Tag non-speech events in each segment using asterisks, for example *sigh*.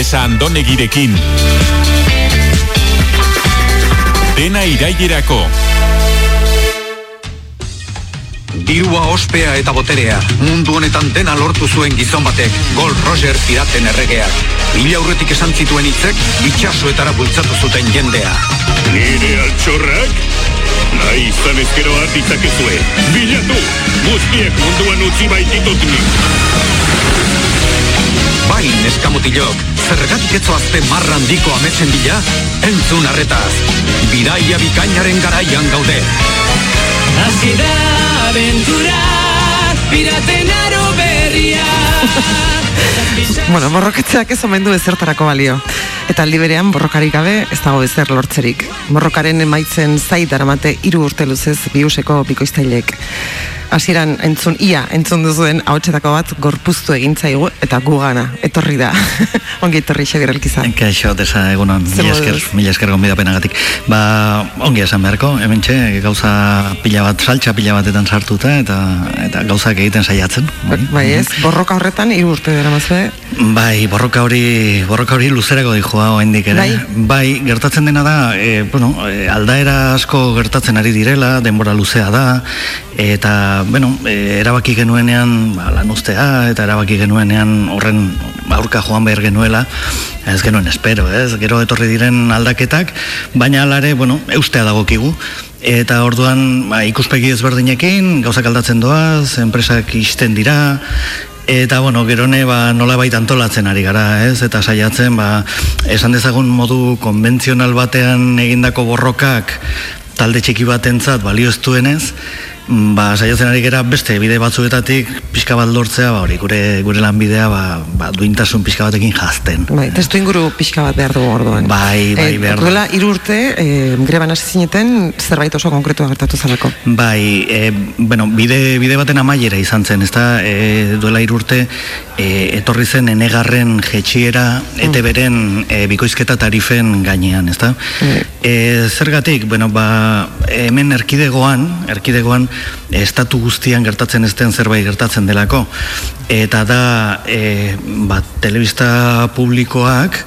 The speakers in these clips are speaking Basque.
Iesa Andonegirekin. Dena irailerako. Dirua ospea eta boterea, mundu honetan dena lortu zuen gizon batek, Gold Roger piraten erregeak. Mila aurretik esan zituen hitzek, itxasuetara bultzatu zuten jendea. Nire altxorrak? Nahi izan ezkero hartitzak ezue. Bilatu! Guztiek munduan utzi baititut. Bai, neskamutilok, zergatik etzoazte marra handiko ametzen bila? Entzun arretaz, bidaia bikainaren garaian gaude. Hasi da aventura, piraten aro berria. *laughs* Bueno, borroketzeak ez omen du ezertarako balio. Eta aldi berean borrokarik gabe ez dago ezer lortzerik. Borrokaren emaitzen zait daramate hiru urte luzez biuseko bikoiztailek. Hasieran entzun ia entzun duzuen ahotsetako bat gorpuztu egin zaigu eta gugana etorri da. *laughs* ongi etorri Xabier Elkizan. Kaixo, desa egunon, mila esker, mila esker gonbidapenagatik. Ba, ongi esan beharko, hemen gauza pila bat, saltza pila batetan sartuta, eta eta gauzak egiten saiatzen. Bai ez, borroka horretan hiru urte dara mazue. Bai, borroka hori, borroka hori luzerako dijoa oraindik ere. Bai. gertatzen dena da, e, bueno, e, aldaera asko gertatzen ari direla, denbora luzea da, eta, bueno, e, erabaki genuenean ba, lan ustea, eta erabaki genuenean horren aurka joan behar genuela, ez genuen espero, ez? Gero etorri diren aldaketak, baina alare, bueno, eustea dagokigu. Eta orduan ba, ikuspegi ezberdinekin, gauzak aldatzen doaz, enpresak isten dira, Eta, bueno, gerone, ba, nola baita antolatzen ari gara, ez? Eta saiatzen, ba, esan dezagun modu konbentzional batean egindako borrokak talde txiki batentzat balio ez ba, saiatzen ari gara beste bide batzuetatik pixka bat lortzea, ba, hori, gure, gure lanbidea, ba, ba, duintasun pixka batekin jazten. Bai, testu inguru pixka bat behar dugu orduan. Bai, bai, behar du. Duela hiru urte, e, greban hasi zineten zerbait oso konkretua gertatu zalako. Bai, e, bueno, bide, bide baten amaiera izan zen, ezta? E, duela irurte, e, etorri zen enegarren jetxiera ete beren e, bikoizketa tarifen gainean, ezta? E, zergatik, bueno, ba, hemen erkidegoan, erkidegoan, estatu guztian gertatzen ez den zerbait gertatzen delako. Eta da, e, ba, telebista publikoak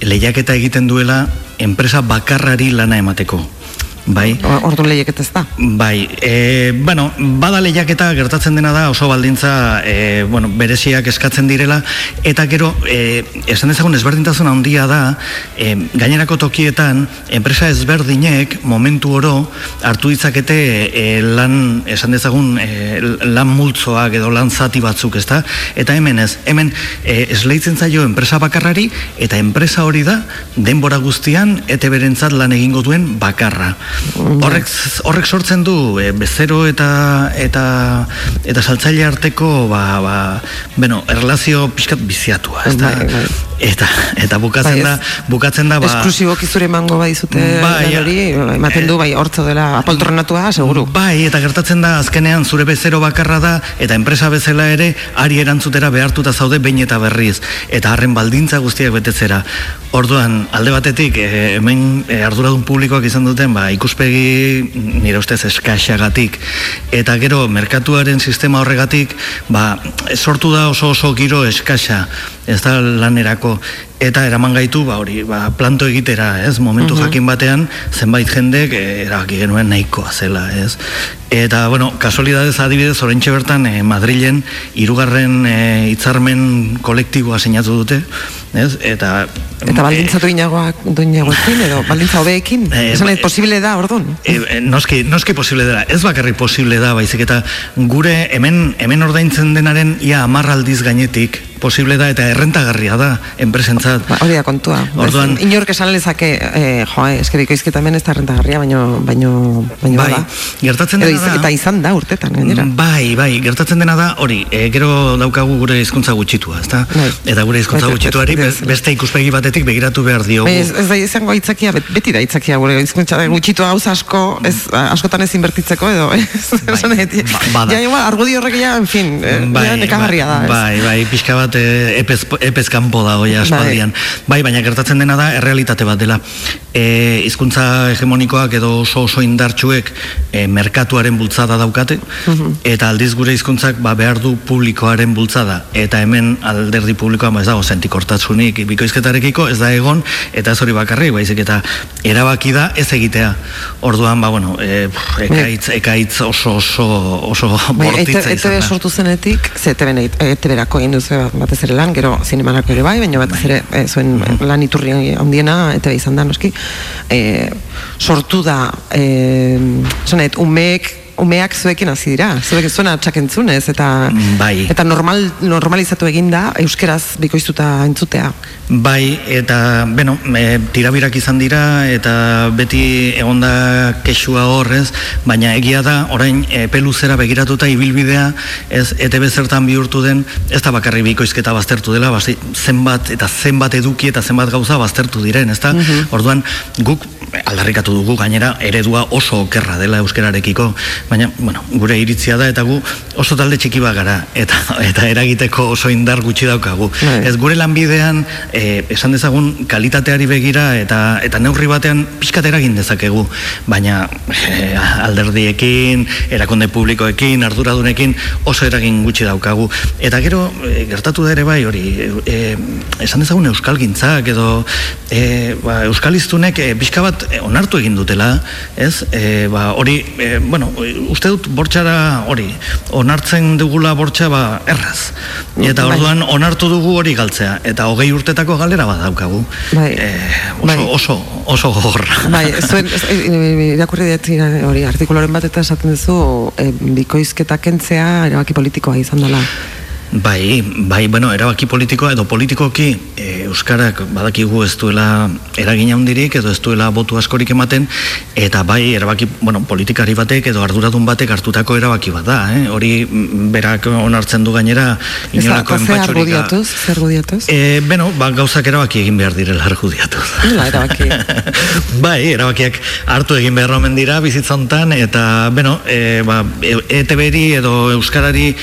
lehiaketa egiten duela enpresa bakarrari lana emateko. Bai. Ordu lehieket ez da. Bai, e, bueno, bada lehiaketa gertatzen dena da oso baldintza e, bueno, bereziak eskatzen direla eta gero e, esan dezagun ezberdintasun handia da e, gainerako tokietan enpresa ezberdinek momentu oro hartu ditzakete e, lan esan dezagun e, lan multzoak edo lan zati batzuk, ezta? Eta hemen ez, hemen e, esleitzen zaio enpresa bakarrari eta enpresa hori da denbora guztian ete berentzat lan egingo duen bakarra. Horrek, horrek sortzen du e, bezero eta eta eta saltzaile arteko ba, ba, bueno, erlazio pixkat biziatua, ez da? Bai, bai. Eta, eta bukatzen Bai, ez. da, bukatzen da, ba, Esklusiboki zure emango bai zute Bai, hori, ematen du bai hortzo dela apoltronatua, seguru. Bai, eta gertatzen da azkenean zure bezero bakarra da eta enpresa bezala ere ari erantzutera behartuta zaude behin eta berriz eta harren baldintza guztiak betetzera. Orduan, alde batetik eh, hemen eh, arduradun publikoak izan duten ba, ikuspegi nire ustez eskaxagatik eta gero merkatuaren sistema horregatik ba, sortu da oso oso giro eskaxa ez da lanerako eta eraman gaitu ba hori ba, planto egitera, ez? Momentu Mhm. jakin batean zenbait jendek eh, erabaki genuen nahikoa zela, ez? Eta bueno, kasualidadez adibidez oraintxe bertan eh, Madrilen hirugarren eh, hitzarmen kolektiboa sinatu dute, ez? Eta Eta baldintza duinagoak, duinagoekin edo baldintza hobeekin? Eh, Esan eh, posible da, orduan? E, e, noski, noski posible dela, ez bakarrik posible da, baizik eta gure hemen hemen ordaintzen denaren ia hamar aldiz gainetik posible da eta errentagarria da enpresentzat. Ba, hori da kontua. Orduan- inork esan lezake, eh, jo, eh, eske bikoizketa hemen ez da rentagarria, baino, baino, baino Bai, bada. gertatzen dena da- Eta izan da urtetan, gainera. Bai, bai, gertatzen dena da hori, e, gero daukagu gure hizkuntza gutxitua, ezta? Bai. Eta gure hizkuntza Bai, gutxituari bai, be- beste ikuspegi batetik begiratu behar diogu. Bai, ez, ez da izango aitzakia, bet- beti da aitzakia gure hizkuntza gutxitu hauza asko, ez, askotan ez inbertitzeko edo, ez? *laughs* Nahi, ba- ja, igual, argudio horrek ja, en fin, eh, ja, nekagarria da, ez? Bai, bai, pixka bat bat e, epez, epez kanpo da hoia aspaldian. Bai, baina gertatzen dena da errealitate bat dela. E, hizkuntza hegemonikoak edo oso oso indartsuek e, merkatuaren bultzada daukate, eta aldiz gure hizkuntzak ba, behar du publikoaren bultzada. Eta hemen alderdi publikoa ba, ez dago sentikortatzunik bikoizketarekiko, ez da egon, eta ez hori bakarri, baizik eta erabaki da ez egitea. Orduan, ba, bueno, e, pff, ekaitz, ekaitz oso oso oso Bai, bortitza izan da. sortu zenetik, ze ETB ETB-rako egin duzu batez ere lan, gero zinemarako ere bai, baina batez ere e, zuen lan iturri handiena ETB izan da, noski. E, sortu da, e, zonet, umeek umeak zuekin hasi dira, zuek zuena txakentzunez, eta Bai. eta normal, normalizatu egin da euskeraz bikoiztuta entzutea. Bai, eta, beno, e, tirabirak izan dira, eta beti egonda kexua horrez, baina egia da, orain e, peluzera begiratuta ibilbidea, ez ETB zertan bihurtu den, ez da bakarri bikoizketa baztertu dela, basti, zenbat eta zenbat eduki eta zenbat gauza baztertu diren, ez da? Orduan, guk aldarrikatu dugu gainera eredua oso okerra dela euskararekiko, baina, bueno, gure iritzia da eta gu oso talde txiki bat gara eta eta eragiteko oso indar gutxi daukagu. Bai. Ez gure lanbidean e, esan dezagun kalitateari begira eta eta neurri batean pixkat eragin dezakegu, baina e, alderdiekin, erakonde publikoekin, arduradunekin oso eragin gutxi daukagu. Eta gero e, gertatu da ere bai hori, e, esan dezagun euskalgintzak edo e, ba, euskaliztunek e, pixka bat e, onartu egin dutela, ez? E, ba, hori, e, bueno, uste dut bortxara hori, onartzen dugula bortxa ba, erraz. Eta Bai. orduan onartu dugu hori galtzea, eta hogei urtetako galera bat daukagu. Bai. E, oso, Bai. oso, oso gogorra. Bai, zuen, *laughs* irakurri dut hori artikuloren bat eta esaten duzu e, bikoizketa kentzea erabaki politikoa izan dela. Bai, bai, bueno, erabaki politikoa edo politikoki e, Euskarak badakigu ez duela eragin handirik edo ez duela botu askorik ematen eta bai, erabaki, bueno, politikari batek edo arduradun batek hartutako erabaki bat da, eh? hori berak onartzen du gainera inolako enpatxorik argudiatuz, zer argudiatuz? E, beno, ba, gauzak erabaki egin behar direla argudiatuz. Nola erabaki? *laughs* bai, erabakiak hartu egin behar omen dira bizitzontan eta, beno, e, ba, e- ETB-ri edo Euskarari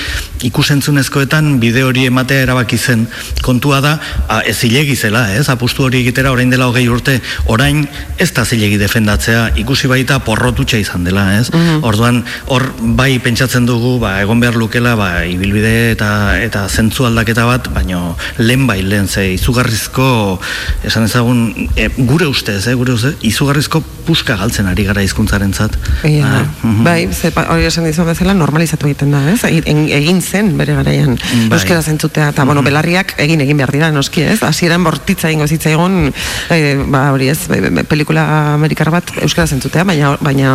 ikusentzunezkoetan bide hori ematea erabaki zen kontua da, a, ez zilegi zela, ez, apustu hori egitera orain dela hogei urte, orain ez da zilegi defendatzea, ikusi baita porrotutxa izan dela, ez? Orduan, hor bai pentsatzen dugu, ba, egon behar lukela, ba, ibilbide eta eta zentzu aldaketa bat, baino lehen bai lehen, ze izugarrizko, esan ezagun, e, gure ustez, eh, gure ustez, izugarrizko puska galtzen ari gara hizkuntzarentzat. Da. Ah, mhm. Bai, ze, hori esan dizuen bezala normalizatu egiten da, ez? Egin, egin zen bere garaian Bai. euskara zentzutea, eta bueno, belarriak egin egin behar dira, noski, ez? Hasieran bortitza egingo zitzaigun, eh, ba, hori ez, pelikula amerikar bat euskara zentzutea, baina baina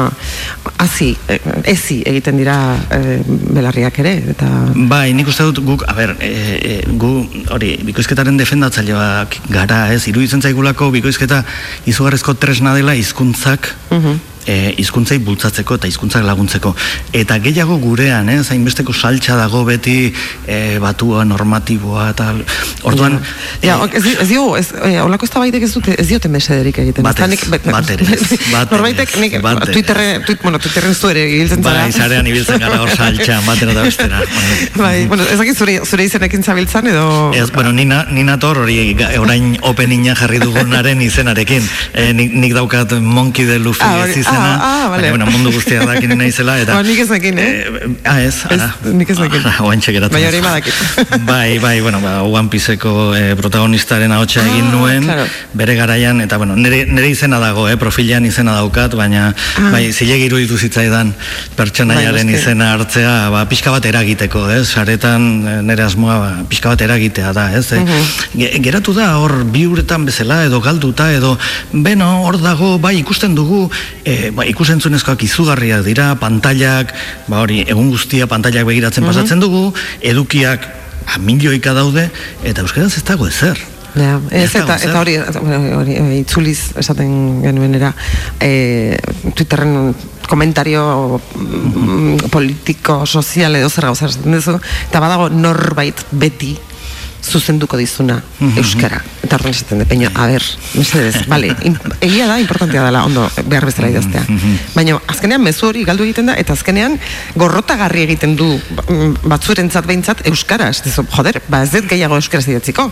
hasi, eh, ezi egiten dira eh, belarriak ere, eta Bai, nik uste dut guk, a ber, e, e, gu hori, bikoizketaren defendatzaileak gara, ez, iruditzen zaigulako bikoizketa izugarrizko tresna dela hizkuntzak e, hizkuntzai bultzatzeko eta hizkuntzak laguntzeko. Eta gehiago gurean, ez, hainbesteko saltxa dago beti e, batua, normatiboa, eta orduan... Ja, e, ez, ez dio, ez, eh, olako ez ez dute, ez diote mesederik egiten. Bat Ezta *laughs* ez, nik- bat ere ez, Norbaitek, nik, bat ere Twitterre, tuit, bueno, Twitterren zu ere ibiltzen zara. Bai, zarean ibiltzen gara hor saltxan, batera da bestera. *laughs* Bai, bueno, ez dakit zure, zure izenekin zabiltzan edo... Ez, bueno, nina, nina tor hori orain openinga jarri dugunaren izenarekin. E, nik, nik daukat Monkey de Luffy Ah, ez izena, ah, ah, vale. baina bueno, mundu guztia dakin naizela eta... *laughs* Ba, nik ez nekin, eh? ah, ez, Ez, ara. nik ez nekin. Ah, oantxe geratzen. Baina hori badakit. *laughs* bai, bai, bueno, ba, One Pieceko eh, protagonistaren ahotsa Ah, egin nuen, claro. bere garaian, eta bueno, nire, nire izena dago, eh, profilean izena daukat, baina bai, zilegi iruditu zitzaidan pertsonaiaren Bai, izena hartzea, ba, pixka bat eragiteko, ez, saretan eh, nire asmoa, ba, pixka bat eragitea da, ez, eh? Ge- geratu da hor bi uretan bezala, edo galduta, edo, beno, hor dago, bai, ikusten dugu, e, ba, ikusentzunezkoak izugarriak dira, pantailak, ba, hori, egun guztia pantailak begiratzen pasatzen dugu, edukiak, ba, milioika daude, eta euskaraz ez dago ezer. Ja, ez, eta, eta hori, hori eh, itzuliz esaten genuenera eh, Twitterren komentario mm, politiko, sozial edo zer gauza esaten duzu, eta badago norbait beti zuzenduko dizuna Mhm. euskara. Eta horren esaten dut, baina, a ber, mesedez, bale, in- egia da, importantea dela, ondo, behar bezala idaztea. Mhm. Baina, azkenean, mezu hori galdu egiten da, eta azkenean, gorrotagarri egiten du mm, batzurentzat behintzat euskara. Ez dizu, joder, ba ez dut gehiago euskaraz idatziko.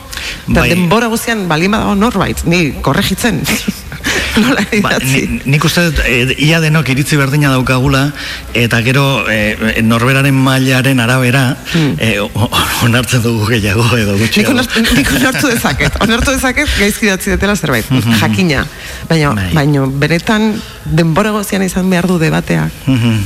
Eta Bai. denbora guztian balima dago norbait, ni korregitzen. *laughs* *laughs* Nola Ba, idatzi. ni, nik uste dut, e, ia denok iritzi berdina daukagula, eta gero e, norberaren mailaren arabera, e, o- o- onartzen dugu gehiago edo Nik gutxiago. onartu, nik onartu dezaket, onartu dezaket gaizki idatzi dutela zerbait, jakina. Baina, Bai. baina benetan denbora gozian izan behar du debatea,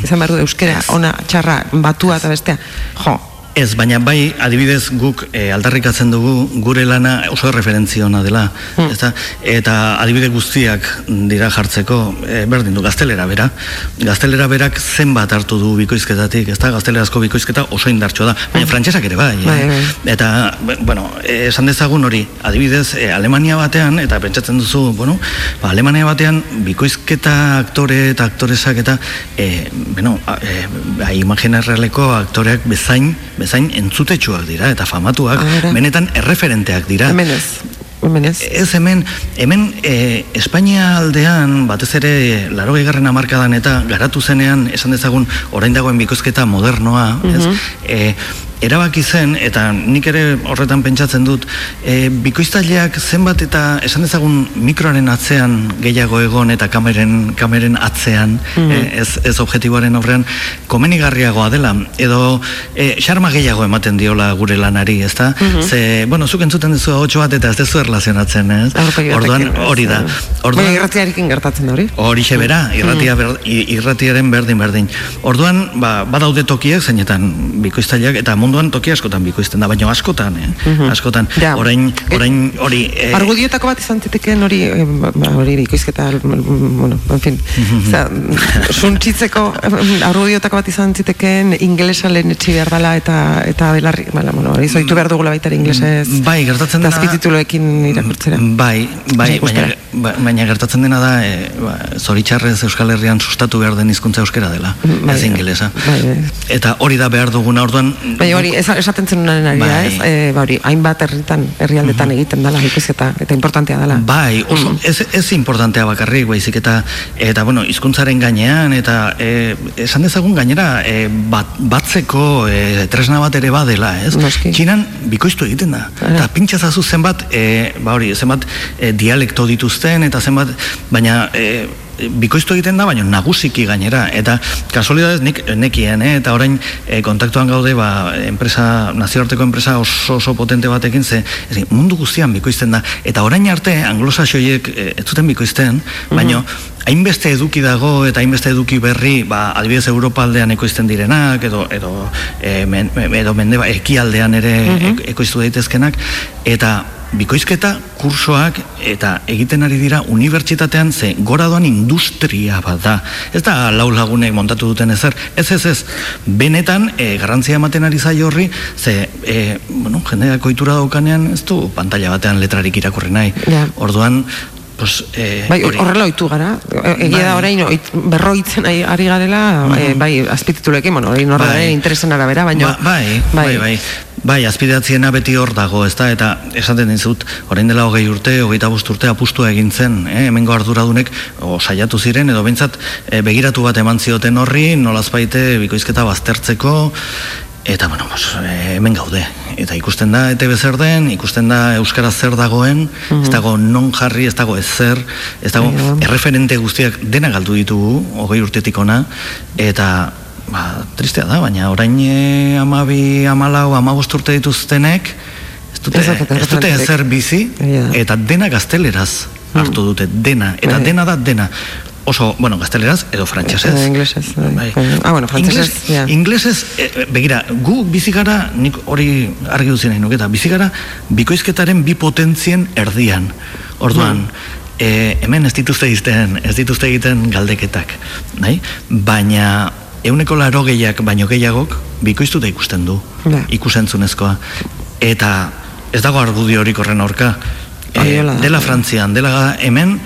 izan behar du euskera, ona, txarra, batua eta bestea. Jo, Ez, baina bai, adibidez guk e, aldarrikatzen dugu gure lana oso referentzia ona dela, ezta? Eta adibide guztiak dira jartzeko e, berdin du gaztelera bera. Gaztelera berak zenbat hartu du bikoizketatik, ezta? Gaztelerazko bikoizketa oso indartsua da, baina frantsesak ere bai. eh? Bai, bai. Eta, bueno, esan dezagun hori, adibidez, eh, Alemania batean, eta pentsatzen duzu, bueno, ba, Alemania batean, bikoizketa aktore eta aktoresak eta, e, bueno, a, e, ba, imagina errealeko aktoreak bezain, bezain entzutetsuak dira, eta famatuak, Ara. benetan erreferenteak dira. hemen ez, hemen ez. Ez hemen, hemen e, Espainia aldean, batez ere, laro garren amarkadan eta garatu zenean, esan dezagun, orain dagoen bikoizketa modernoa, ez? E, erabaki zen, eta nik ere horretan pentsatzen dut, e, bikoiztaileak zenbat eta esan dezagun mikroaren atzean gehiago egon eta kameren, kameren atzean, e, ez, ez objetiboaren aurrean, komenigarriagoa dela, edo e, xarma gehiago ematen diola gure lanari, ezta? Ze, bueno, zuk entzuten duzu hotxo bat eta ez dezu erlazionatzen, ez? Orduan, hori da. Orduan, Baina irratiarekin gertatzen da hori. Horixe bera, irratia ber, i- irratiaren berdin berdin. Orduan, ba, badaude tokiak zeinetan bikoiztaileak eta munduan toki askotan bikoizten da, baina askotan, eh? Askotan. Ja. Orain, orain hori eh, Argudiotako bat izan zitekeen hori, eh, ba, hori ikoizketa, mm, bueno, en fin, Oza, suntsitzeko eh, argudiotako bat izan zitekeen ingelesa lehen etxi behar dela eta eta belarri, bala, bueno, hori zoitu behar dugula baita ere ingelesez. Bai, gertatzen dena- azpitituloekin irakurtzera. Bai, bai, Bai, baina, ba- baina gertatzen dena da, e, ba, zoritxarrez Euskal Herrian sustatu behar den hizkuntza euskera dela, Bai, ez ingelesa. bai, bai. Eta hori da behar duguna, orduan... Baina hori, esa- esaten zenunaren ari Bai. ez? E, ba hori, hainbat herritan, herrialdetan egiten dela ikoizketa, eta importantea dela. Bai, oso, ez, ez importantea bakarrik, baizik eta, eta bueno, hizkuntzaren gainean, eta e, esan dezagun gainera, e, bat, batzeko e, tresna bat ere badela, ez? Noski. Txinan bikoiztu egiten da. Eta pintxazazu zenbat, e, ba hori, zenbat e, dialekto dituzten, eta zenbat, baina... E, bikoiztu egiten da, baina nagusiki gainera. Eta kasualidadez nik nekien, eh? eta orain e, kontaktuan gaude ba, enpresa, nazioarteko enpresa oso oso potente batekin ze ez, mundu guztian bikoizten da. Eta orain arte anglosaxoiek e, ez zuten bikoizten, baina hainbeste eduki dago eta hainbeste eduki berri, ba, adibidez Europa aldean ekoizten direnak edo edo e, men, edo mende ekialdean ere e- ekoiztu daitezkenak. Eta bikoizketa kursoak eta egiten ari dira unibertsitatean ze gora doan industria bat da. Ez da lau lagunek montatu duten ezer. Ez ez ez. Benetan e, garrantzia ematen ari zaio horri ze e, bueno, jendeak ohitura daukanean ez du pantalla batean letrarik irakurri nahi. Ja. Orduan Pues, eh, Bai, horrela ohitu gara. E- Egia da Bai. orain oit- berroitzen ari, garela, eh, bai, azpititulekin, bueno, hori norraren Bai. interesen arabera, baina... Ba, bai, bai, bai. Bai, azpidatziena beti hor dago, ezta? Eta esaten dizut, orain dela hogei urte, hogeita bost urte apustua egin zen, eh? hemengo arduradunek o, saiatu ziren, edo behintzat eh, begiratu bat eman zioten horri, nolazbaite bikoizketa baztertzeko, Eta, bueno, pues, eh, hemen gaude. Eta ikusten da, ETB zer den, ikusten da Euskara zer dagoen, ez dago non jarri, ez dago ezer, ez dago Bai, bai. erreferente guztiak dena galdu ditugu, hogei urtetik ona, eta, ba, tristea da, baina orain e, amabi, amalau, amabost urte dituztenek, ez dute, Ez dute ezer bizi, da. eta dena gazteleraz hartu dute, dena, eta Bai. dena da dena. Oso, bueno, gazteleraz edo frantsesez. Edo ingelesez, bai. Ah, bueno, frantsesez, Ingles- ja. Inglesez, e, begira, gu bizi gara, nik hori argi duzi nahi nuke, eta bizi gara bikoizketaren bi potentzien erdian. Orduan, e, hemen ez dituzte egiten, ez dituzte egiten galdeketak, nahi? Baina euneko laro gehiak, baino gehiagok, bikoiztuta ikusten du, Ja. ikusentzunezkoa. Eta ez dago argudio horik horren aurka. Da. dela Frantzian, dela hemen,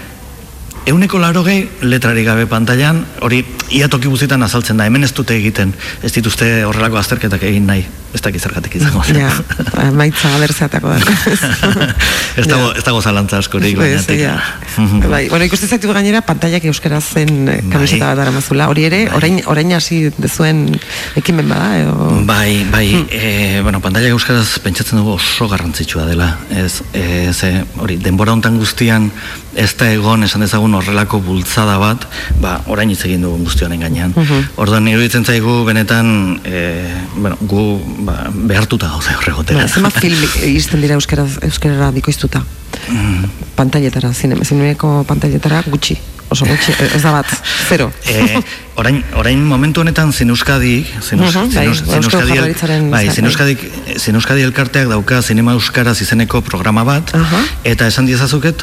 Euneko laro gehi letrarik gabe pantailan, hori ia toki guztietan azaltzen da, hemen ez dute egiten, ez dituzte horrelako azterketak egin nahi, ez dakit zergatik izango. Ja, maitza abertzeatako da. ez dago, ez dago zalantza askorik, baina. Pues, ja. *laughs* bai, bueno, ikuste zaitu gainera pantaiak euskaraz zen eh, kamiseta Bai. bat aramazula. Hori ere, orain, orain hasi dezuen ekimen bada, edo... Bai, bai, e, bueno, pantalla euskaraz pentsatzen dugu oso garrantzitsua dela. Ez, e, ze, hori, denbora hontan guztian ez da egon esan dezagun horrelako bultzada bat, ba, orain hitz egin dugun guzti honen gainean. Orduan iruditzen zaigu benetan, e, bueno, gu ba, behartuta gaude horregotera. Ba, zenbat film iristen dira euskaraz, euskarara bikoiztuta? Mm. Pantailetara, zinema, zinemeko pantailetara gutxi. Oso gutxi, ez da bat, zero. E, orain, orain momentu honetan Zin Euskadi, Zin, Eus- Mhm, Zin, bai, Eus- Zin Eusko Euskadi, bai, elkarteak dauka Zinema Euskaraz izeneko programa bat, Aha. eta esan diezazuket,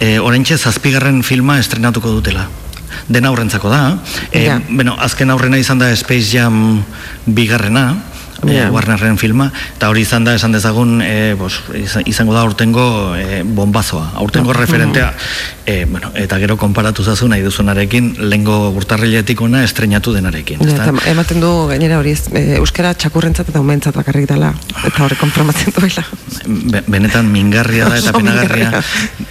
e, oraintxe zazpigarren filma estrenatuko dutela. Dena aurrentzako da. E, Ja. bueno, azken aurrena izan da Space Jam bigarrena, E, Warnerren filma, eta hori izan da esan dezagun e, bos, izan- izango da aurtengo e, bombazoa, aurtengo referentea, e, bueno, eta gero konparatu zazu nahi duzunarekin, lengo urtarriletik ona estrenatu denarekin. Ja, eta ematen du gainera hori e, euskara txakurrentzat eta umentzat bakarrik dela eta horrek konformatzen *laughs* duela. Be- benetan mingarria da eta penagarria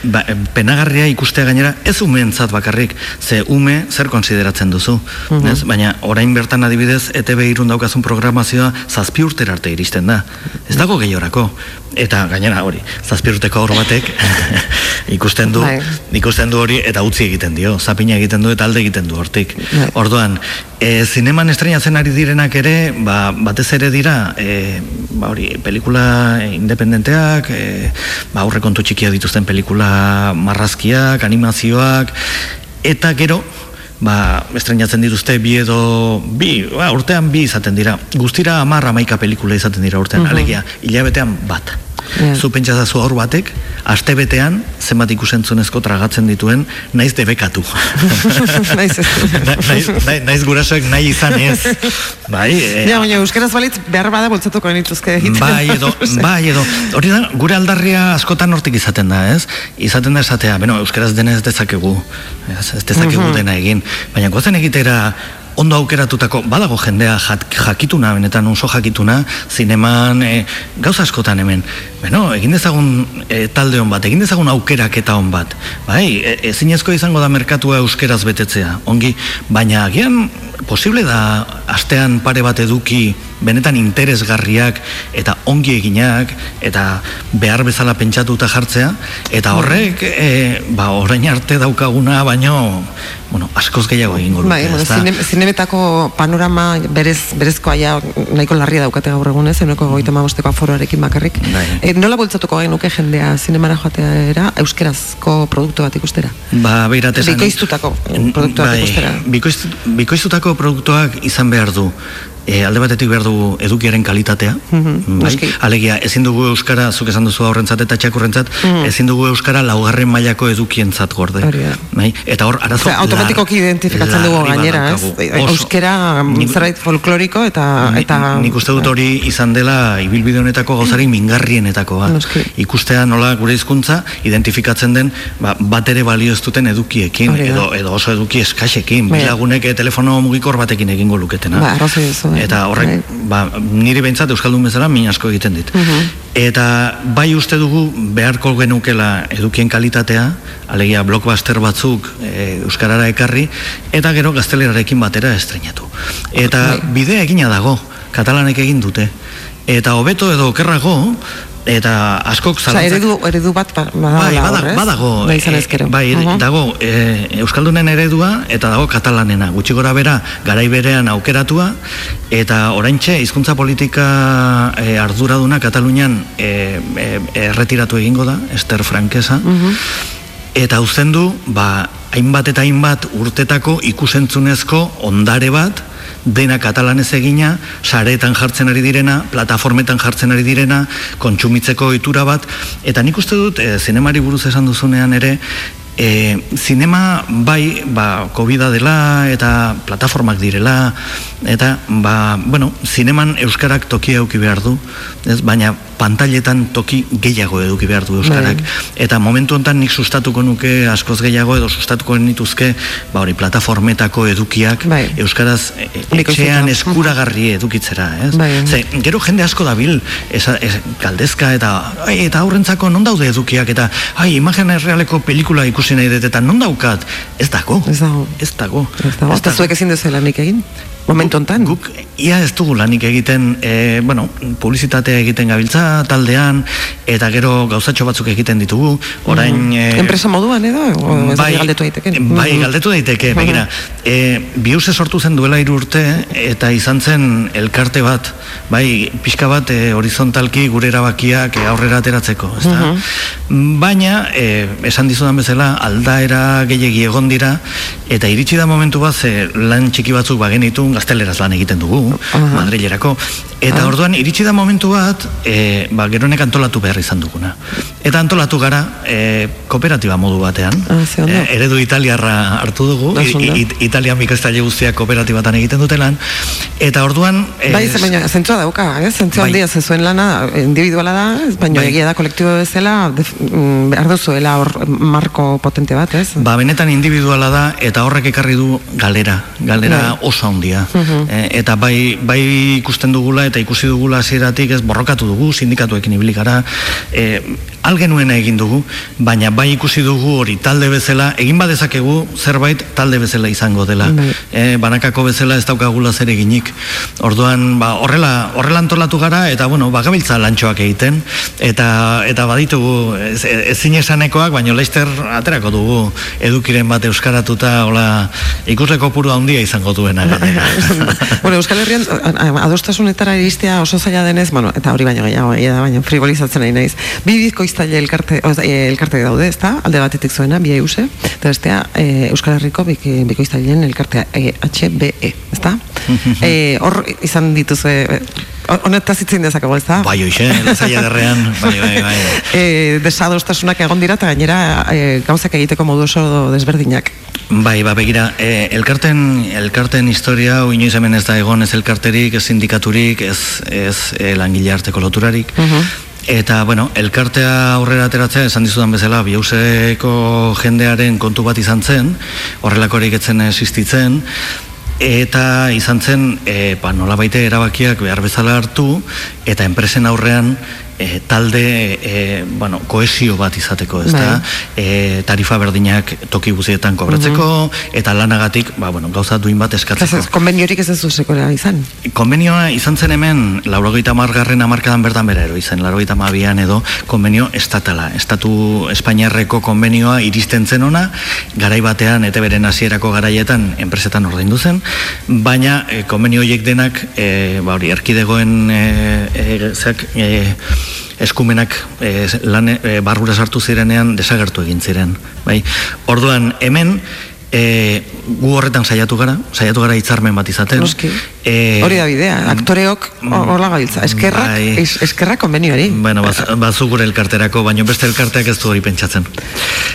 ba, e, penagarria ikustea gainera ez umeentzat bakarrik ze ume zer konsideratzen duzu Mhm. ez? baina orain bertan adibidez ETB irun daukazun programazioa zazpi urtera arte iristen da ez dago gehiorako eta gainera hori zazpi urteko aur batek *laughs* ikusten du Bai. ikusten du hori eta utzi egiten dio zapina egiten du eta alde egiten du hortik Bai. orduan e, zineman estrenatzen ari direnak ere ba, batez ere dira e, ba, hori, pelikula independenteak e, ba, aurrekontu txikia dituzten pelikula marrazkiak, animazioak eta gero ba, estrenatzen dituzte bi edo bi, ba, urtean bi izaten dira. Guztira amar amaika pelikula izaten dira urtean, alegia, hilabetean bat Ja. Zu pentsazazu aur batek, aste betean, zenbat ikusentzunezko tragatzen dituen, naiz debekatu. *laughs* Naiz naiz, naiz, naiz gurasoek nahi izan ez. Bai, e, Ja, baina euskaraz balitz behar bada bultzatuko genituzke egiten. bai edo, *laughs* bai edo, hori da, gure aldarria askotan hortik izaten da, ez? Izaten da esatea, beno, euskaraz denez dezakegu, ez, ez dezakegu dena egin, baina gozen egitera ondo aukeratutako, badago jendea jakituna, benetan oso jakituna, zineman, e, gauza askotan hemen, beno, egin dezagun e, talde hon bat, egin dezagun aukeraketa hon bat, bai, e, ezinezko izango da merkatua euskeraz betetzea, ongi, baina agian posible da astean pare bat eduki benetan interesgarriak eta ongi eginak eta behar bezala pentsatuta jartzea. Eta horrek e, ba orain arte daukaguna baino bueno, askoz gehiago egingo luke, Bai, bueno, zine, zinemetako panorama berez, berezkoa ja nahiko larria daukate gaur egunez, euneko goita mabosteko aforoarekin bakarrik. Bai. E, nola bultzatuko genuke jendea zinemara joateera euskerazko produktu bat ikustera? Ba, beirat esan... Bikoiztutako produktu bat bai, ikustera. bikoiz, bikoiztutako produktuak izan behar du. E, alde batetik behar dugu edukiaren kalitatea. Mhm, bai? noski. Alegia, ezin dugu euskara, zuk esan duzu aurrentzat eta txakurrentzat, ezin dugu euskara laugarren mailako edukientzat gorde. Bai? Eta hor, arazo... Osea, automatikoki identifikatzen dugu gainera, ez? E, Oso. Euskera Nik- zerbait folkloriko eta... Ni- eta nik uste dut hori izan dela ibilbide honetako gauzarik mingarrienetako bat. Noski. Ikustea nola gure hizkuntza identifikatzen den ba, bat ere balio ez duten edukiekin edo, edo oso eduki eskaxekin, Bai. bilagunek telefono mugikor batekin egingo luketena. Ba, bai. Eta horrek, ba, niri behintzat Euskaldun bezala min asko egiten dit. Mhm. Eta bai uste dugu beharko genukela edukien kalitatea, alegia blockbuster batzuk e, Euskarara ekarri, eta gero gaztelerarekin batera estrenatu. Eta Bai. bidea egina dago, katalanek egin dute. Eta hobeto edo okerrago, eta askok Osea, zalantzak... eredu, eredu bat ba- badagoela Bai, badago. Bai, izan eh, ezkero. bai, Mhm. dago e, Euskaldunen eredua eta dago katalanena. Gutxi gora bera, garai berean aukeratua, eta oraintxe hizkuntza politika e, arduraduna Katalunian e, e, erretiratu egingo da, Ester Frankesa, eta uzten du, ba, hainbat eta hainbat urtetako ikusentzunezko ondare bat, dena katalanez egina, sareetan jartzen ari direna, plataformetan jartzen ari direna, kontsumitzeko ohitura bat, eta nik uste dut, e, zinemari buruz esan duzunean ere, E, zinema bai ba, covid dela eta plataformak direla eta ba, bueno, zineman euskarak tokia euki behar du ez? baina pantailetan toki gehiago eduki behar du euskarak. Bai. Eta momentu hontan nik sustatuko nuke askoz gehiago edo sustatuko nituzke, ba hori plataformetako edukiak Bai. euskaraz e, etxean eskuragarri edukitzera, ez? Bai. Ze, gero jende asko dabil, esa, es, galdezka eta ai, eta aurrentzako non daude edukiak eta ai, imagen errealeko pelikula ikusi nahi dut eta non daukat? Ez dago. Ez dago. Ez dago. Ez dago, eta zuek ezin duzuela nik egin? Momentu hontan? Guk, ia ez dugu lanik egiten, e, bueno, publizitatea egiten gabiltza taldean, eta gero gauzatxo batzuk egiten ditugu, orain... E, Enpresa moduan edo? O bai, galdetu daiteke? Bai, galdetu daiteke, begira. E, biuse sortu zen duela hiru urte, eta izan zen elkarte bat, bai, pixka bat e, horizontalki gure erabakiak aurrera ateratzeko, ezta? Baina, e, esan dizudan bezala, aldaera gehiegi egon dira, eta iritsi da momentu bat, ze lan txiki batzuk bagenitu, gazteleraz lan egiten dugu, Madrilerako, eta orduan iritsi da momentu bat, e, ba, geronek antolatu behar izan duguna. Eta antolatu gara, e, kooperatiba modu batean, Ah, e, eredu italiarra hartu dugu. I- I- Italian bikoiztaile guztiak kooperatibatan egiten dutelan, eta orduan... e, Bai, ze baina zentzua dauka, eh? zentzua Bai. handia, ze zuen lana individuala da, ez, baina Bai. egia da kolektibo bezala, def, mm, behar duzuela hor marko potente bat, ez? Ba, benetan individuala da eta horrek ekarri du galera, galera Bai. oso handia. E, eta bai, bai ikusten dugula eta ikusi dugula hasieratik ez borrokatu dugu, sindikatuekin ibili gara, e, algenuena egin dugu, baina bai ikusi dugu hori talde bezala, egin badezakegu zerbait talde bezala izango dela. Bai. E, banakako bezala ez daukagula zer eginik. Orduan, ba, horrela, horrela antolatu gara, eta bueno, bagabiltza lantxoak egiten, eta eta baditugu ez, ezin esanekoak, baina leister aterako dugu edukiren bat euskaratuta, hola, ikusleko puru handia izango duena. gainera. *laughs* bueno, Euskal Herrian adostasunetara iristea oso zaila denez, bueno, eta hori baino gehiago, baina frivolizatzen nahi naiz. Bi bizkoiztaile elkarte, oz, e, elkarte daude, ezta? Alde batetik zuena, bi euse, eta bestea e, Euskal Herriko bik, bikoiztaileen elkartea e, HBE, ezta? *laughs* e, hor izan dituzue, e, honetaz itzin dezakego, ezta? bai, hoxe, zaila derrean, *laughs* bai, bai, bai. e, desadostasunak egon dira eta gainera e, gauzak egiteko modu oso desberdinak. Bai, ba, begira, e, elkarten, elkarten historia, hau inoiz hemen ez da egon ez elkarterik, ez sindikaturik, ez, ez e, langile arteko loturarik. Eta, bueno, elkartea aurrera ateratzea, esan dizudan bezala, bihauseko jendearen kontu bat izan zen, horrelakorik etzen existitzen, eta izan zen, e, ba, nola baite erabakiak behar bezala hartu, eta enpresen aurrean e, talde, e, bueno, koesio bat izateko, ez da? E, tarifa berdinak toki guztietan kobratzeko, eta lanagatik, ba, bueno, gauza duin bat eskatzeko. ez, konbeniorik ez ez duzekola izan. Konbenioa izan zen hemen, laurogeita margarren amarkadan bertan bera ero izan, laurogeita mabian edo, konbenio estatala. Estatu Espainiarreko konbenioa iristen zen ona, garai batean, eta beren hasierako garaietan, enpresetan ordaindu zen, baina e, konbenio denak, e, ba hori, erkidegoen e, e, zeak, e, eskumenak e, lan, e, barrura sartu zirenean desagertu egin ziren. Bai? Orduan, hemen, e, gu horretan saiatu gara, saiatu gara hitzarmen bat izaten. Noski. E, Hori da bidea, aktoreok horla gabiltza. Eskerrak, bai. es, eskerrak konbenioari. Bueno, baz, bazu gure elkarterako, baino beste elkarteak ez du hori pentsatzen.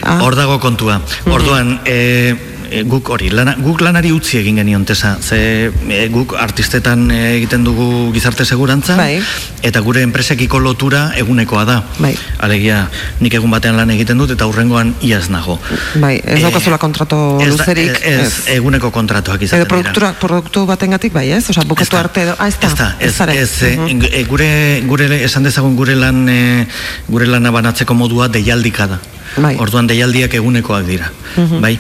Ah. Hor dago kontua. Orduan, e, e, guk hori, lana, guk lanari utzi egin genion tesa, ze e, guk artistetan e, egiten dugu gizarte segurantza, Bai. eta gure enpresekiko lotura egunekoa da. Bai. Alegia, nik egun batean lan egiten dut, eta hurrengoan iaz nago. Bai, ez daukazula kontrato ez luzerik. Ez, eguneko kontratuak izaten Edo produktura, produktu batengatik bai, ez? Osea, bukatu arte edo... Ah, ez da. Ez da, ez, ez, Mhm. e, gure, gure, esan dezagun gure lan, gure lana banatzeko modua deialdika da. Bai. Orduan deialdiak egunekoak dira. Bai.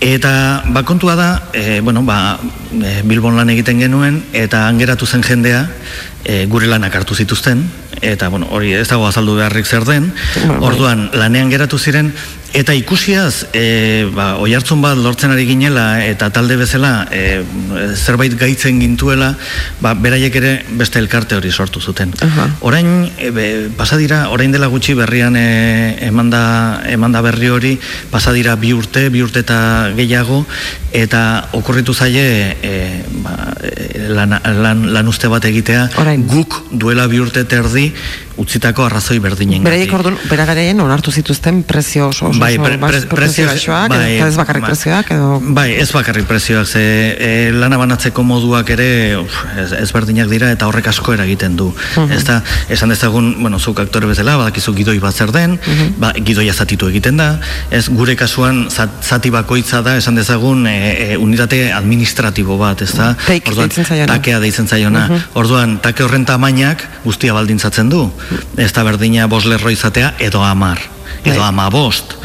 Eta ba, kontua da, e, bueno, ba, e, Bilbon lan egiten genuen, eta angeratu zen jendea, e, gure lanak hartu zituzten, eta bueno, hori ez dago azaldu beharrik zer den, Ba, bai. orduan lanean geratu ziren, eta ikusiaz, e, ba, oi hartzun bat lortzen ari ginela, eta talde bezala e, zerbait gaitzen gintuela, ba, beraiek ere beste elkarte hori sortu zuten. Aha. Orain, e, be, pasadira, orain dela gutxi berrian e, emanda, emanda berri hori, pasadira bi urte, bi urte eta gehiago, eta okurritu zaie e, ba, e, lan, lan, lan uste bat egitea, Orain. guk duela bi urte terdi utzitako arrazoi berdinen Beraiek orduan, bera garaien onartu zituzten prezio oso, oso, bai, pre, pre, prezio baxuak, bai, eta ez bakarrik bai. prezioak, edo... Bai, ez bakarrik prezioak, ze e, lana banatzeko moduak ere uf, ez, ezberdinak dira eta horrek asko eragiten du. Ez da, esan dezagun, bueno, zuk aktore bezala, badakizu gidoi bat zer den, ba, gidoia zatitu egiten da, ez gure kasuan zat, zati bakoitza da, esan dezagun, e, e, unitate administratibo bat, ez da? Take deitzen zaiona. takea deitzen zaiona. Orduan, take horren tamainak guztia baldintzatzen du. Ez da berdina bos izatea edo amar edo Bai. ama bost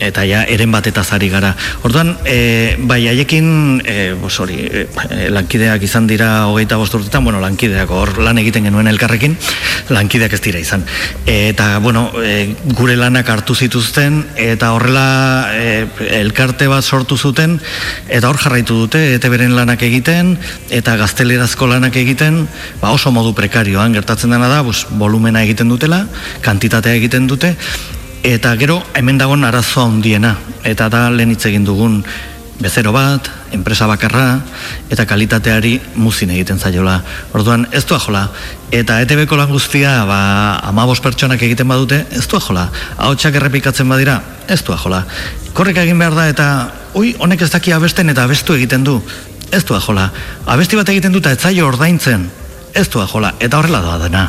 eta ja eren bat eta zari gara. Orduan, e, bai haiekin e, bos hori, e, e, lankideak izan dira hogeita bost urtetan, bueno, lankideak hor lan egiten genuen elkarrekin lankideak ez dira izan. Eta, bueno, e, gure lanak hartu zituzten eta horrela e, elkarte bat sortu zuten eta hor jarraitu dute eta beren lanak egiten eta gaztelerazko lanak egiten ba oso modu prekarioan gertatzen dena da bus, volumena egiten dutela kantitatea egiten dute eta gero hemen dagoen arazoa handiena eta da lehen hitz egin dugun bezero bat, enpresa bakarra eta kalitateari muzin egiten zaiola. Orduan ez du ajola. Eta ETB-ko lan guztia, ba, amabos pertsonak egiten badute, ez du ajola. Ahotsak errepikatzen badira, ez du ajola. Korrek egin behar da eta, ui, honek ez daki abesten eta abestu egiten du. Ez du ajola. Abesti bat egiten dut eta zaio ordaintzen. Ez du ajola. Eta horrela doa dena.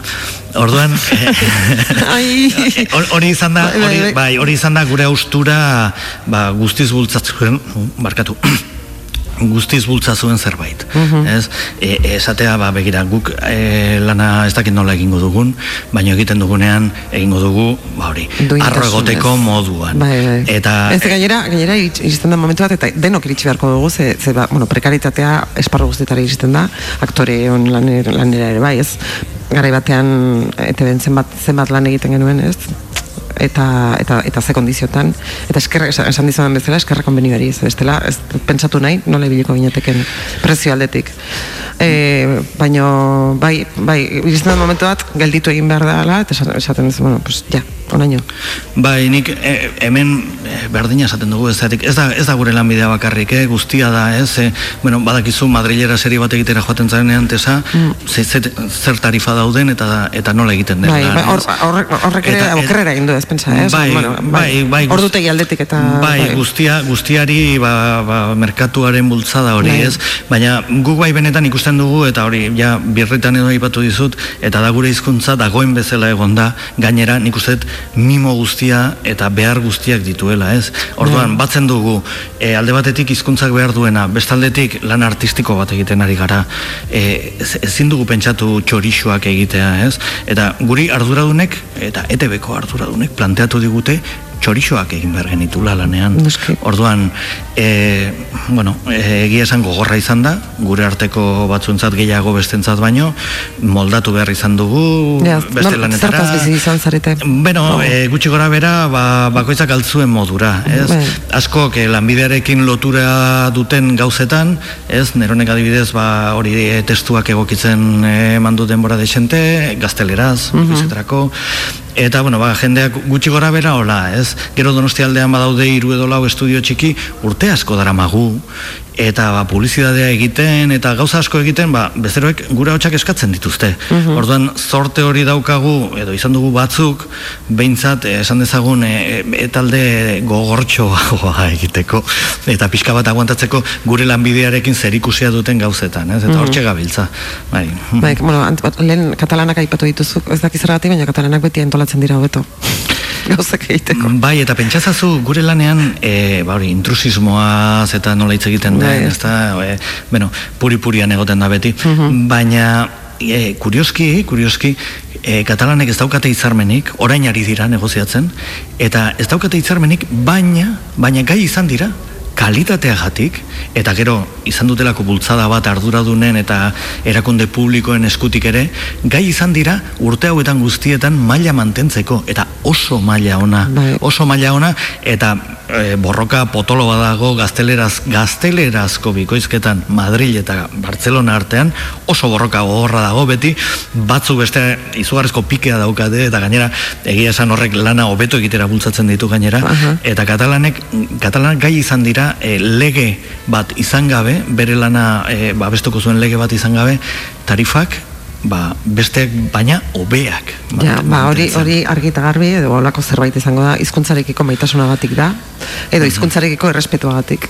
Orduan. *laughs* *laughs* Hor- hori izan da, Bai, bai, hori, bai. bai, hori izan da gure austura ba, guztiz bultzatzen, barkatu, guztiz bultza zuen zerbait. Mhm. Ez? E, esatea, ba, begira, guk e, lana ez dakit nola egingo dugun, baina egiten dugunean egingo dugu, ba hori, arro egoteko moduan. Bai, bai. Eta, ez gainera, gainera iristen da momentu bat, eta denok iritsi beharko dugu, ze, ze ba, bueno, prekaritatea esparru guztietara iristen da, aktore on lanera, lanera ere bai, ez? Garai batean, ete ben zenbat, zenbat lan egiten genuen, ez? Eta, eta, eta ze kondiziotan. Eta eskerra, esan dizudan bezala eskerra konbenioari ez bestela, ez pentsatu nahi nola ibiliko gineteken prezio aldetik. E, baino bai, bai, iristen da momentu bat gelditu egin behar dela eta esaten- duzu, bueno, pues ja, onaino Bai, nik e, hemen e, berdina esaten dugu ez, ez da, ez da gure lanbidea bakarrik, eh? guztia da, ez? E, bueno, badakizu Madrilera serie bat egitera joaten zarenean tesa, ze, ze, zer tarifa dauden eta eta nola egiten den. Bai, bai, hor, ez? horrek, horrek ere okerrera egin du ez pentsa, eh? Bai, bueno, bai, bai, guz- Ordutegi aldetik eta bai, guztia, guztiari ba, ba, merkatuaren bultzada hori, Bai. ez? Baina guk bai benetan ikusten dugu eta hori ja birritan edo aipatu dizut eta da gure hizkuntza dagoen bezala egon da, gainera nik uste mimo guztia eta behar guztiak dituela, ez? Orduan, batzen dugu, e, alde batetik hizkuntzak behar duena, bestaldetik lan artistiko bat egiten ari gara, e, ez- ezin dugu pentsatu txorixoak egitea, ez? Eta guri arduradunek, eta ETB-ko arduradunek planteatu digute txorixoak egin behar genitula lanean. Noski. Orduan, e, bueno, e, egia esan gogorra izan da, gure arteko batzuentzat gehiago bestentzat baino, moldatu behar izan dugu Ja, beste nor- lanetara. bizi izan zarete? Bueno, Oh. e, gutxi gora bera, ba, bakoitzak altzuen modura, ez? Bai. Askok e, lanbidearekin lotura duten gauzetan, ez? Neronek adibidez, ba, hori e, testuak egokitzen e, mandu denbora desente, gazteleraz, mm Eta, bueno, ba, jendeak gutxi gora bera hola, ez? Gero donosti aldean badaude hiru edo lau estudio txiki, urte asko dara magu, eta ba, publizidadea egiten, eta gauza asko egiten, ba, bezeroek gure hotxak eskatzen dituzte. Orduan, zorte hori daukagu, edo izan dugu batzuk, behintzat, eh, esan dezagun, e, e, talde gogortxoa *laughs* egiteko, eta pixka bat aguantatzeko gure lanbidearekin zerikusia duten gauzetan, ez? Eta hortxe gabiltza. Bai. Bai, bueno, lehen katalanak aipatu dituzu, ez dakiz zergatik, baina katalanak beti antolatzen dira hobeto. Gauzak egiteko. Bai, eta pentsazazu gure lanean, e, ba hori, intrusismoaz eta nola hitz egiten Bai. den, ezta, e, bueno, puri-purian egoten da beti, baina e, kurioski, kurioski, e, katalanek ez daukate hitzarmenik, orain ari dira negoziatzen, eta ez daukate hitzarmenik, baina, baina gai izan dira, kalitateagatik eta gero izan dutelako bultzada bat arduradunen eta erakunde publikoen eskutik ere gai izan dira urte hauetan guztietan maila mantentzeko eta oso maila ona Bai. oso maila ona eta e, borroka potolo badago gazteleraz gaztelerazko bikoizketan Madrid eta Barcelona artean oso borroka gogorra dago beti batzuk beste izugarrizko pikea daukate eta gainera egia esan horrek lana hobeto egitera bultzatzen ditu gainera Aha. eta katalanek katalanak gai izan dira e, lege bat izan gabe bere lana e, babestuko zuen lege bat izan gabe tarifak ba, besteak baina hobeak. Ja, ba, hori hori argi eta garbi edo holako zerbait izango da hizkuntzarekiko maitasunagatik da edo hizkuntzarekiko errespetuagatik.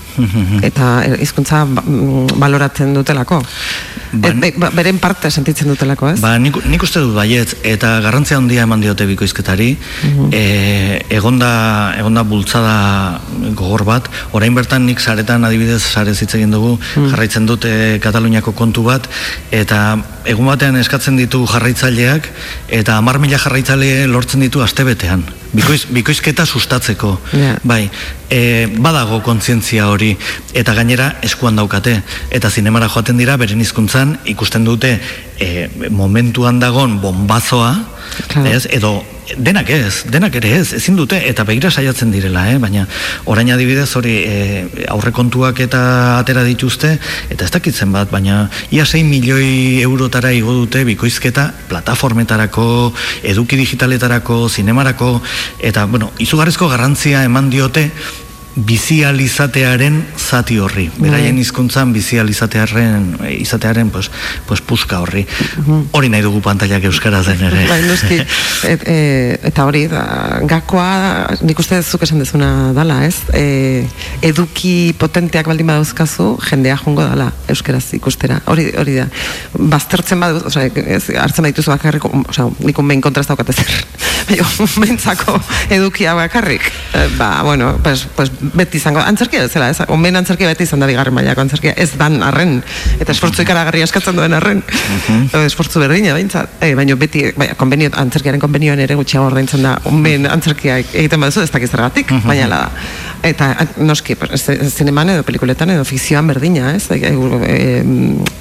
Eta eh, hizkuntza ba- mm, baloratzen dutelako. Ba- Et, be- ba, beren parte sentitzen dutelako, ez? Ba, nik, nik uste dut baiet, eta garrantzia handia eman diote bikoizketari, e, egonda, egonda bultzada gogor bat, orain bertan nik saretan adibidez sare hitz egin dugu, jarraitzen dut e, Kataluniako kontu bat, eta egun batean eskatzen ditu jarraitzaileak, eta hamar mila jarraitzaile lortzen ditu astebetean. Bikoiz, bikoizketa sustatzeko. Ja. Bai, e, badago kontzientzia hori eta gainera eskuan daukate eta zinemara joaten dira beren hizkuntzan ikusten dute e, momentuan dagon bombazoa Claro. ez, edo denak ez, denak ere ez, ezin dute eta begira saiatzen direla, eh? baina orain adibidez hori e, aurrekontuak eta atera dituzte eta ez dakitzen bat, baina ia 6 milioi eurotara igo dute bikoizketa plataformetarako, eduki digitaletarako, zinemarako eta bueno, izugarrizko garrantzia eman diote bizializatearen zati horri. Beraien hizkuntzan bizializatearen eh, izatearen pues, pues puska horri. Hori nahi dugu pantailak euskaraz den ere. Bai, noski. *laughs* Et, e, eta hori, da, gakoa, nik uste zuk esan dezuna dala, ez? E, eduki potenteak baldin badauzkazu, jendea jongo dala euskeraz ikustera. Hori, hori da. Baztertzen badu, osea, ez, hartzen badituzu bakarrik, osea, nik unbein kontra ez daukat ezer. *laughs* Baina, unbeintzako edukia bakarrik. E, ba, bueno, pues, pues beti izango, antzerkia bezala, ez? Unbein antzerkia beti izan da bigarren mailako antzerkia, ez dan arren. Eta esfortzu ikaragarri askatzen duen arren. Edo esfortzu berdina, behintzat. E, baina beti, baina, konbenio, antzerkiaren konbenioan ere gutxiago ordaintzen da, unbein antzerkia egiten baduzu, ez dakiz zergatik, baina ala da. Eta noski, zineman edo pelikuletan edo fikzioan berdina, ez? E, e,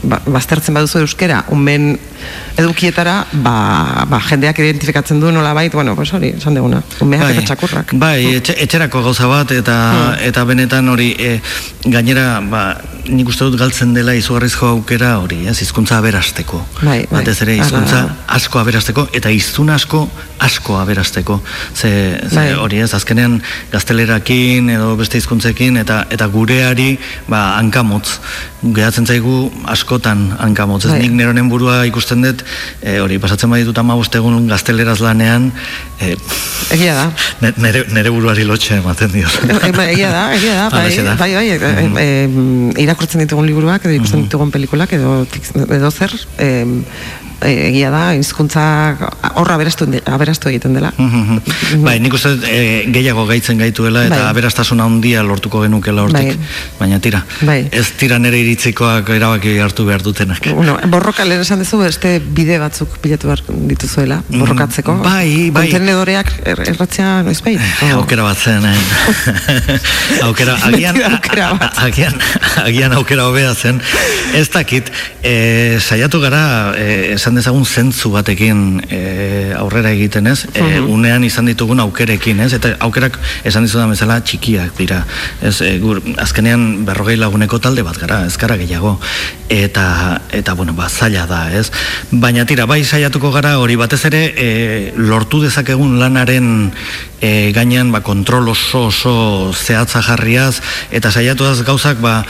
ba, baztertzen baduzu euskera, unben edukietara, ba, ba, jendeak identifikatzen du nola bait, bueno, pues hori, esan deguna, unbeak eta txakurrak. bai etxe, etxerako gauza bat eta eta benetan hori e, gainera ba, nik uste dut galtzen dela izugarrizko aukera hori, ez, hizkuntza aberasteko. Bai, bai. Batez ere hizkuntza asko aberasteko eta hiztun asko asko aberasteko. Ze, ze Bai. hori ez, azkenean gaztelerakin edo beste hizkuntzekin eta eta gureari ba hankamotz gehatzen zaigu askotan hankamotz. Ez Bai. nik neronen burua ikusten dut e, hori pasatzen baditut 15 egun gazteleraz lanean e, Egia da. Ne- Nere, nere buruari lotxe ematen dio. E, ba, egia da, egia da, *laughs* bai, da. bai, bai, e, e, irakurtzen ditugun liburuak, edo ikusten ditugun pelikulak, edo, edo zer, e, egia da, hizkuntza horra aberastu, aberastu egiten dela. bai, nik uste e, gehiago gaitzen gaituela eta Bai. aberastasuna handia lortuko genukela hortik. Bai. Baina tira, Bai. ez tira nere iritzikoak erabaki hartu behar dutenak. Bueno, borroka lehen esan duzu beste bide batzuk bilatu behar dituzuela, borrokatzeko. Mm, bai, bai. Kontenedoreak er, erratzea noiz behin. Eh, Aukera bat zen, eh? *laughs* aukera, agian, aukera bat. agian, agian aukera hobea zen. Ez dakit, e, saiatu gara, e, esan dezagun zentzu batekin e, aurrera egiten ez, e, unean izan ditugun aukerekin ez, eta aukerak esan dizudan bezala txikiak dira. Ez, e, gur, azkenean berrogei laguneko talde bat gara, ez gara gehiago. Eta, eta bueno, ba, zaila da, ez? Baina tira, bai saiatuko gara hori batez ere e, lortu dezakegun lanaren e, gainean ba, kontrol oso oso zehatza jarriaz eta saiatuaz gauzak ba,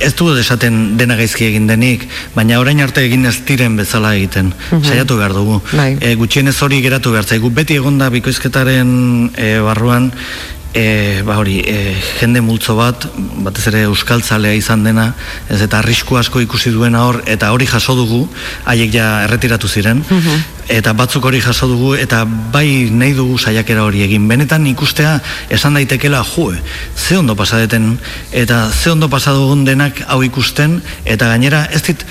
ez du esaten dena gaizki egin denik, baina orain arte egin ez diren bezala egiten. Saiatu behar dugu. Bai. E, gutxienez hori geratu behar zaigu. Beti egonda bikoizketaren e, barruan E, ba hori, e, jende multzo bat, batez ere euskaltzalea izan dena, ez eta arrisku asko ikusi duena hor, eta hori jaso dugu, haiek ja erretiratu ziren, eta batzuk hori jaso dugu, eta bai nahi dugu saiakera hori egin. Benetan ikustea esan daitekela, jo, ze ondo pasadeten, eta ze ondo pasadugun denak hau ikusten, eta gainera ez dit,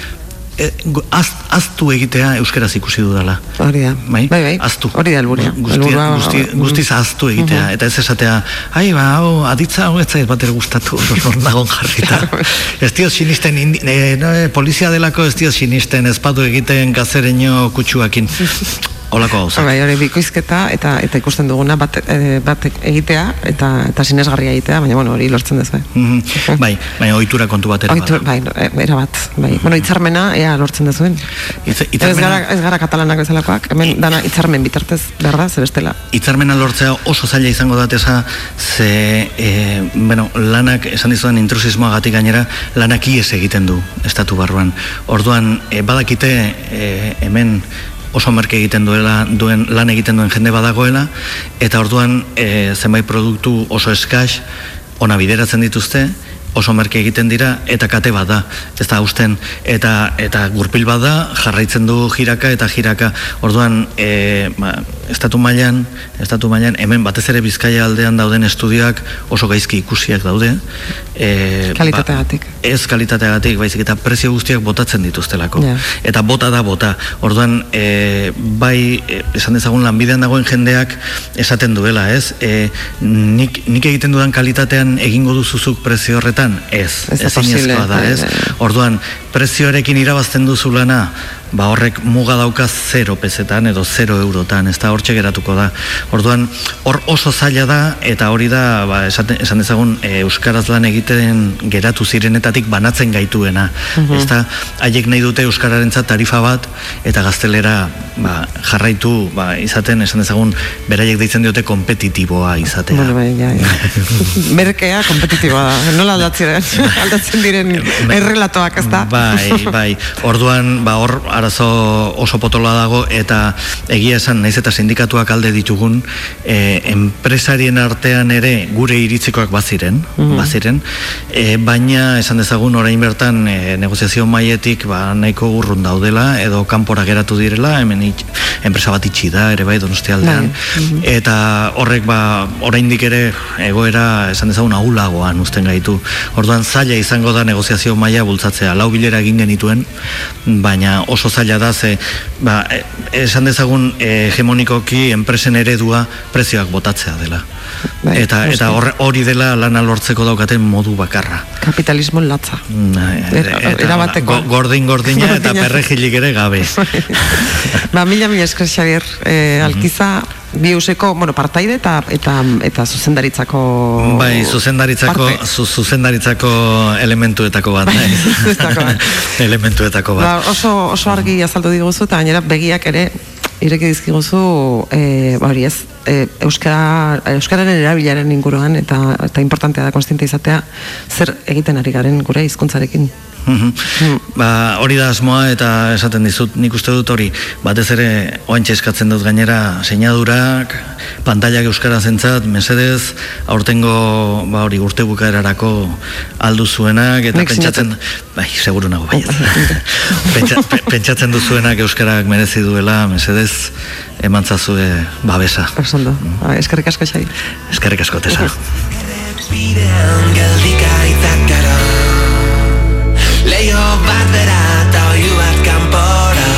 e, gu- az, aztu egitea euskeraz ikusi dudala. Hori da. Bai, bai, bai. aztu. Hori da helburia. Guztia, Helburua- guzti, guztiz aztu egitea, eta ez esatea, ai, ba, hau, aditza hau ez zait bat ere gustatu, *laughs* non dagon jarrita. *laughs* ez dio sinisten, indi, e, no, e, polizia delako ez dio sinisten, ez badu egiten gazereño kutsuakin. *laughs* Olako gauza. Bai, hori bikoizketa eta eta ikusten duguna bat, e, bat egitea eta eta sinesgarria egitea, baina bueno, hori lortzen duzu. Eh? Mhm. Bai, baina ohitura kontu batera Oitu, bada. bai, e, era bat, bai. Bueno, hitzarmena ea lortzen duzuen. Hitz- Ez gara, ez gara katalanak bezalakoak, hemen dana hitzarmen bitartez, behar da, ze bestela. Hitzarmena lortzea oso zaila izango dateza, ze, e, bueno, lanak, esan dizuen intrusismoagatik gainera, lanak ies egiten du, estatu barruan. Orduan, e, badakite, e, hemen oso merke egiten duela, duen, lan egiten duen jende badagoela, eta orduan, e, zenbait produktu oso eskas, ona bideratzen dituzte, oso merke egiten dira eta kate bat da, ez da hausten eta eta gurpil bat da, jarraitzen du jiraka eta jiraka. Orduan, e, ba, estatu mailan, estatu mailan hemen batez ere Bizkaia aldean dauden estudioak oso gaizki ikusiak daude. E, Kalitateagatik. Ba, ez kalitateagatik, baizik eta prezio guztiak botatzen dituztelako. Ja. Eta bota da bota. Orduan, e, bai, e, esan dezagun lanbidean dagoen jendeak esaten duela, ez? E, nik, nik egiten dudan kalitatean egingo duzuzuk prezio horretan? Ez, Ez da posible, da, bai, ez? bai, bai. Orduan, prezioarekin irabazten duzu lana, ba horrek muga dauka 0 pesetan edo 0 eurotan, ez da hortxe geratuko da. Orduan, hor oso zaila da, eta hori da, ba, esaten, esan dezagun, e, Euskaraz lan egiten geratu zirenetatik banatzen gaituena. Mhm. Ez da, haiek nahi dute Euskararentzat tarifa bat, eta gaztelera ba, jarraitu, ba, izaten, esan dezagun, beraiek deitzen diote kompetitiboa izatea. Bueno, bai, ja, ja. *laughs* Merkea kompetitiboa da. Nola aldatzen, *laughs* aldatzen diren errelatoak, ez da? Bai, bai. Orduan, ba, hor arazo oso potola dago eta egia esan naiz eta sindikatuak alde ditugun, e, enpresarien artean ere gure iritzikoak baziren, baziren, e, baina esan dezagun orain bertan e, negoziazio maietik ba, nahiko urrun daudela edo kanpora geratu direla, hemen itx, enpresa bat itxi da, ere bai, donostialdean, eta horrek ba, oraindik ere egoera esan dezagun ahulagoan uzten gaitu. Orduan zaila izango da negoziazio maila bultzatzea. Lau bilera egin genituen, baina oso zaila da ze ba, e- esan dezagun e, hegemonikoki enpresen eredua prezioak botatzea dela. Bai, eta noski. eta hori dela lana lortzeko daukaten modu bakarra. Kapitalismo latza. Na, e- Era- eta erabateko. go- gordin gordina eta perrejilik ere gabe. *laughs* ba, mila mila esker Xabier, eh, alkiza, bi useko, bueno, partaide eta eta eta zuzendaritzako Bai, zuzendaritzako, zu, zuzendaritzako elementuetako bat, *laughs* bat. *laughs* elementuetako bat. Ba, oso, oso argi azaldu diguzu eta gainera begiak ere ireki dizkiguzu e, ba hori ez e, euskara, euskararen erabilaren inguruan eta eta importantea da konstiente izatea zer egiten ari garen gure hizkuntzarekin Mhm. ba, hori da asmoa eta esaten dizut, nik uste dut hori batez ere oantxe eskatzen dut gainera seinadurak, pantailak euskara zentzat, mesedez aurtengo ba, hori urte bukaerarako aldu zuenak eta Nik pentsatzen bai, seguru nago bai. *laughs* Pentsa, pe- pentsatzen duzuenak euskarak merezi duela mesedez emantzazue babesa. Oso ondo. Ba, eskerrik asko xai eskerrik asko tesa Bidean Leio bat bera eta oiu bat kanpora.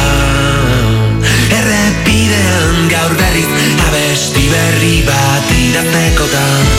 Errepidean gaur berriz abesti berri bat dugu